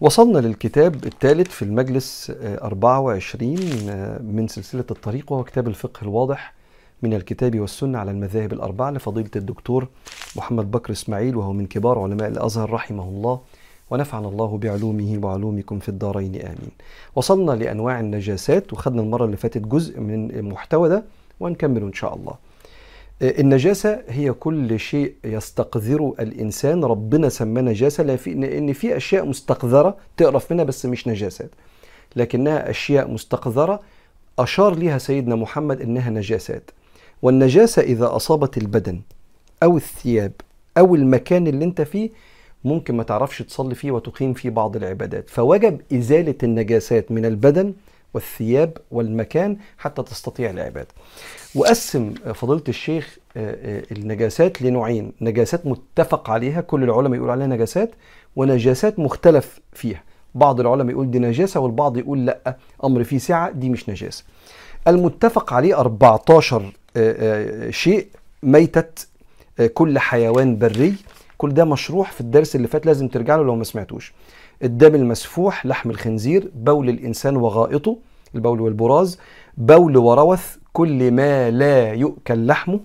وصلنا للكتاب الثالث في المجلس آه، 24 آه، من سلسلة الطريق وهو كتاب الفقه الواضح من الكتاب والسنة على المذاهب الأربعة لفضيلة الدكتور محمد بكر إسماعيل وهو من كبار علماء الأزهر رحمه الله ونفعنا الله بعلومه وعلومكم في الدارين آمين. وصلنا لأنواع النجاسات وخدنا المرة اللي فاتت جزء من المحتوى ده وهنكمله إن شاء الله. آه، النجاسة هي كل شيء يستقذره الإنسان. ربنا سماه نجاسة إن في أشياء مستقذرة تقرف منها بس مش نجاسات لكنها أشياء مستقذرة أشار لها سيدنا محمد إنها نجاسات. والنجاسة إذا أصابت البدن أو الثياب أو المكان اللي أنت فيه ممكن ما تعرفش تصلي فيه وتقيم فيه بعض العبادات. فوجب إزالة النجاسات من البدن والثياب والمكان حتى تستطيع العبادة. وقسم فضيلة الشيخ آه، آه، النجاسات لنوعين. نجاسات متفق عليها كل العلماء يقول عليها نجاسات ونجاسات مختلف فيها. بعض العلماء يقول دي نجاسة والبعض يقول لأ أمر فيه سعة دي مش نجاسة. المتفق عليه 14 آه، شيء ميتة كل حيوان بري. كل ده مشروح في الدرس اللي فات لازم ترجع له لو ما سمعتوش. الدم المسفوح لحم الخنزير بول الإنسان وغائطه البول والبراز بول وروث كل ما لا يؤكل لحمه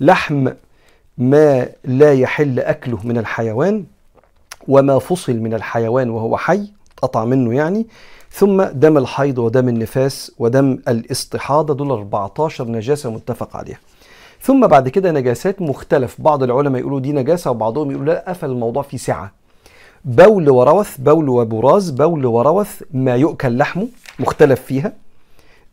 لحم ما لا يحل أكله من الحيوان وما فصل من الحيوان وهو حي قطع منه يعني ثم دم الحيض ودم النفاس ودم الاستحاضة دول 14 نجاسة متفق عليها. ثم بعد كده نجاسات مختلف بعض العلماء يقولوا دي نجاسة وبعضهم يقولوا لا قفل الموضوع فيه سعة. بول وروث بول وبراز بول وروث ما يؤكل لحمه مختلف فيها.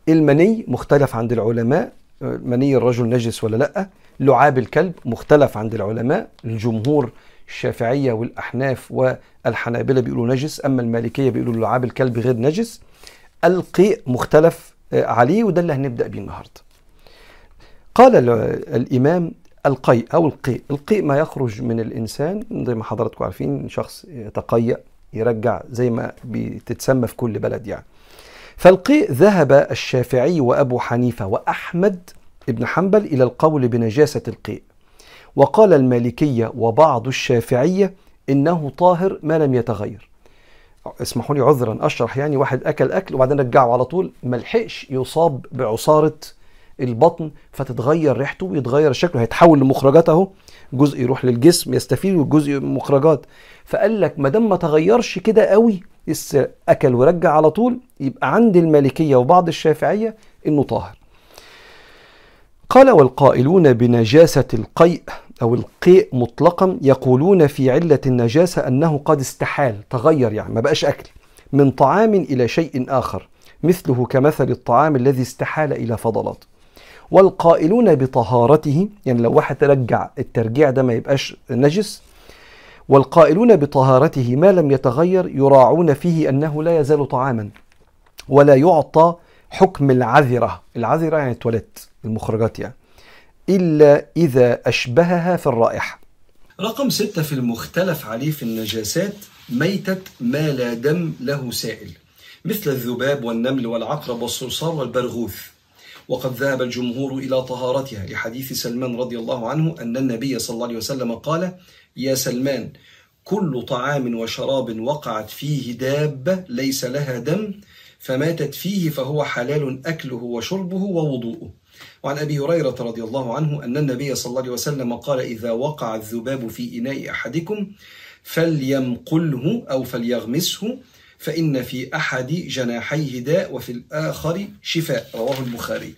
المني مختلف عند العلماء. مني الرجل نجس ولا لأ؟ لعاب الكلب مختلف عند العلماء. الجمهور الشافعية والأحناف والحنابلة بيقولوا نجس أما المالكية بيقولوا لعاب الكلب غير نجس. القيء مختلف آه، عليه وده اللي هنبدأ بيه النهاردة. قال ال- الإمام القيء أو القيء القيء ما يخرج من الإنسان زي ما حضراتكم عارفين شخص يتقيأ يرجع زي ما بتتسمى في كل بلد يعني. فالقيء ذهب الشافعي وأبو حنيفة وأحمد ابن حنبل إلى القول بنجاسة القيء وقال المالكية وبعض الشافعية إنه طاهر ما لم يتغير. اسمحوا لي عذرا أشرح يعني واحد أكل أكل وبعدين رجعه على طول. ملحقش يصاب بعصارة البطن فتتغير ريحته ويتغير شكله هيتحول لمخرجات أهو جزء يروح للجسم يستفيد وجزء مخرجات فقال لك ما دام ما تغيرش كده قوي لسه أكل ورجع على طول يبقى عند المالكيه وبعض الشافعية إنه طاهر. قال والقائلون بنجاسة القيء أو القيء مطلقا يقولون في علة النجاسة أنه قد استحال تغير يعني ما بقاش أكل من طعام إلى شيء آخر مثله كمثل الطعام الذي استحال إلى فضلات. والقائلون بطهارته يعني لو واحد رجع الترجيع ده ما يبقاش نجس والقائلون بطهارته ما لم يتغير يراعون فيه أنه لا يزال طعاما ولا يعطى حكم العذرة. العذرة يعني التواليت المخرجات يعني. إلا إذا أشبهها في الرائحة. رقم ستة في المختلف عليه في النجاسات ميتة ما لا دم له سائل. مثل الذباب والنمل والعقرب والصرصار والبرغوث. وقد ذهب الجمهور إلى طهارتها. لحديث سلمان رضي الله عنه أن النبي صلى الله عليه وسلم قال يا سلمان كل طعام وشراب وقعت فيه دابة ليس لها دم فماتت فيه فهو حلال أكله وشربه ووضوءه. وعن أبي هريرة رضي الله عنه أن النبي صلى الله عليه وسلم قال إذا وقع الذباب في إناء أحدكم فليمقله أو فليغمسه فإن في أحد جناحيه داء وفي الآخر شفاء. رواه البخاري.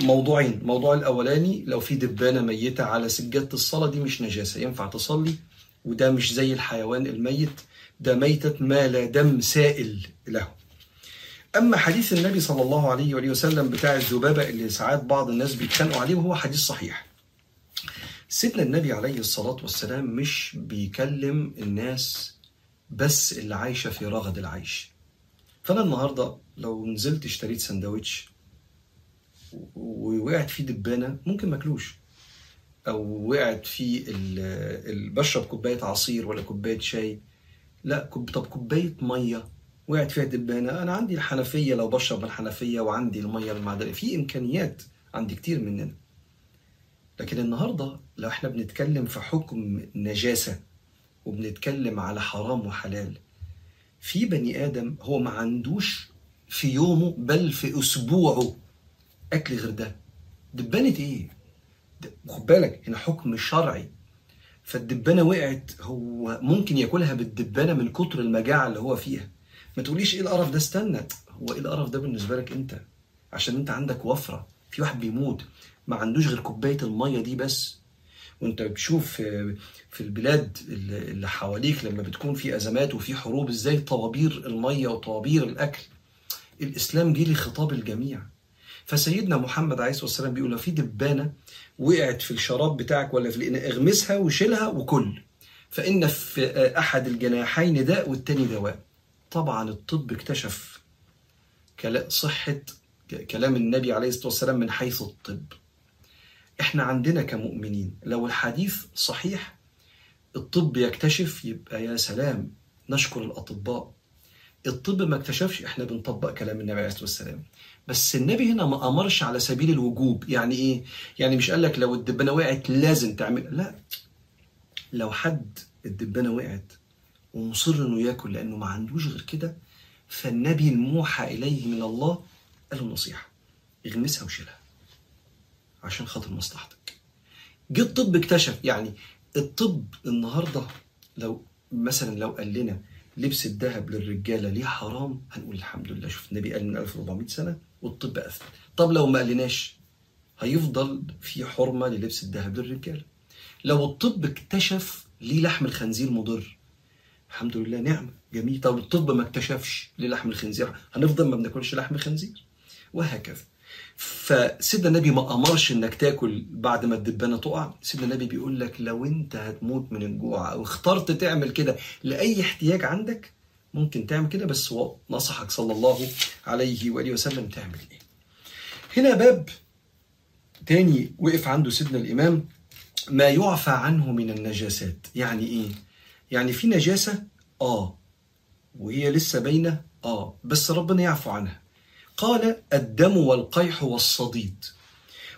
موضوعين. موضوع الأولاني لو في دبانة ميتة على سجادة الصلاة دي مش نجاسة ينفع تصلي وده مش زي الحيوان الميت ده ميتة ما لا دم سائل له. أما حديث النبي صلى الله عليه وآله وسلم بتاع الذبابة اللي ساعات بعض الناس بيتخانقوا عليه وهو حديث صحيح. سيدنا النبي عليه الصلاة والسلام مش بيكلم الناس بس اللي عايشة في رغد العيش. فأنا النهاردة لو نزلت اشتريت سندوتش ووقعت فيه دبانة ممكن ماكلوش أو وقعت فيه بشرب كوباية عصير ولا كوباية شاي. لا كوب طب كوباية مية. وقعت فيها دبانة. أنا عندي الحنفية لو بشرب من الحنفية وعندي المية المعدنية. في إمكانيات عند كتير مننا. لكن النهاردة لو إحنا بنتكلم في حكم نجاسة وبنتكلم على حرام وحلال. في بني آدم هو ما عندوش في يومه بل في أسبوعه. أكل غير ده. دبانة إيه؟ خد بالك هنا حكم شرعي. فالدبانة وقعت هو ممكن ياكلها بالدبانة من كتر المجاعة اللي هو فيها. ما تقوليش إيه القرف ده؟ استنى. هو إيه القرف ده بالنسبة لك أنت؟ عشان أنت عندك وفرة. في واحد بيموت ما عندوش غير كوباية المية دي بس. وانت بتشوف في البلاد اللي حواليك لما بتكون في أزمات وفي حروب إزاي طوابير المية وطوابير الأكل. الإسلام جه لخطاب الجميع. فسيدنا محمد عليه الصلاة والسلام بيقول لو في دبانة وقعت في الشراب بتاعك ولا في الإناء اغمسها وشيلها وكل. فإن في أحد الجناحين داء والتاني دواء. طبعا الطب اكتشف صحة كلام النبي عليه الصلاة والسلام من حيث الطب. إحنا عندنا كمؤمنين لو الحديث صحيح الطب يكتشف يبقى يا سلام نشكر الأطباء. الطب ما اكتشفش إحنا بنطبق كلام النبي عليه الصلاة والسلام. بس النبي هنا ما أمرش على سبيل الوجوب. يعني إيه؟ يعني مش قال لك لو الدبانة وقعت لازم تعمل. لا. لو حد الدبانة وقعت ومصر إنه ياكل لأنه ما عندوش غير كده فالنبي الموحى إليه من الله قال له نصيحة اغمسها وشيلها. عشان خاطر مصلحتك. جه الطب اكتشف يعني الطب النهارده لو مثلا لو قال لنا لبس الذهب للرجالة ليه حرام هنقول الحمد لله. شوف النبي قال من 1400 سنة والطب أثبت. طب لو ما قالناش هيفضل في حرمة للبس الذهب للرجاله لو الطب اكتشف ليه لحم الخنزير مضر الحمد لله نعمة. جميل. طب الطب ما اكتشفش ليه لحم الخنزير؟ هنفضل ما بناكلش لحم خنزير؟ وهكذا. فسيدنا النبي ما أمرش إنك تاكل بعد ما الدبانة تقع. سيدنا النبي بيقول لك لو أنت هتموت من الجوع أو اخترت تعمل كده لأي احتياج عندك ممكن تعمل كده بس هو نصحك صلى الله عليه وآله وسلم تعمل إيه. هنا باب تاني وقف عنده سيدنا الإمام ما يعفى عنه من النجاسات. يعني إيه؟ يعني في نجاسة آه وهي لسه باينة آه بس ربنا يعفو عنها. قال الدم والقيح والصديد.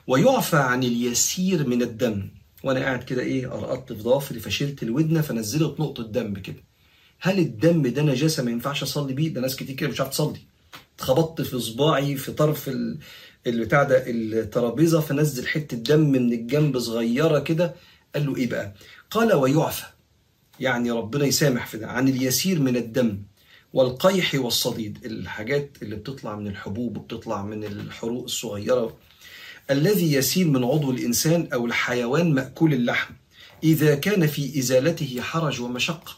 ويعفى عن اليسير من الدم. وأنا قاعد كده إيه ارقدت في ضوافري فشلت الودنة فنزلت نقطة دم كده. هل الدم ده نجاسة ما ينفعش أصلي بيه؟ ده ناس كتير كده مش عارف تصلي. اتخبطت في صباعي في طرف ال- البتاع ده الترابيزة فنزل حتة دم من الجنب صغيرة كده. قال له إيه بقى؟ قال ويعفى. يعني ربنا يسامح في ده. عن اليسير من الدم. والقيح والصديد الحاجات اللي بتطلع من الحبوب وبتطلع من الحروق الصغيرة. الذي يسير من عضو الإنسان أو الحيوان مأكول اللحم إذا كان في إزالته حرج ومشقة.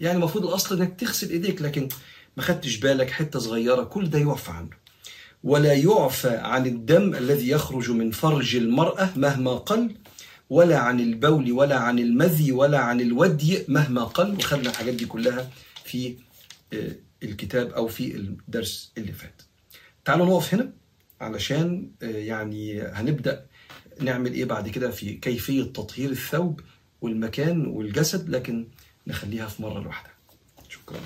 يعني المفروض الأصل إنك تغسل إيديك لكن ما خدتش بالك حتة صغيرة كل ده يعفى عنه. ولا يعفى عن الدم الذي يخرج من فرج المرأة مهما قل ولا عن البول ولا عن المذي ولا عن الودي مهما قل. وخدنا الحاجات دي كلها في الكتاب أو في الدرس اللي فات. تعالوا نقف هنا علشان آه، يعني هنبدأ نعمل إيه بعد كده في كيفية تطهير الثوب والمكان والجسد لكن نخليها في مرة لوحدها. شكرا.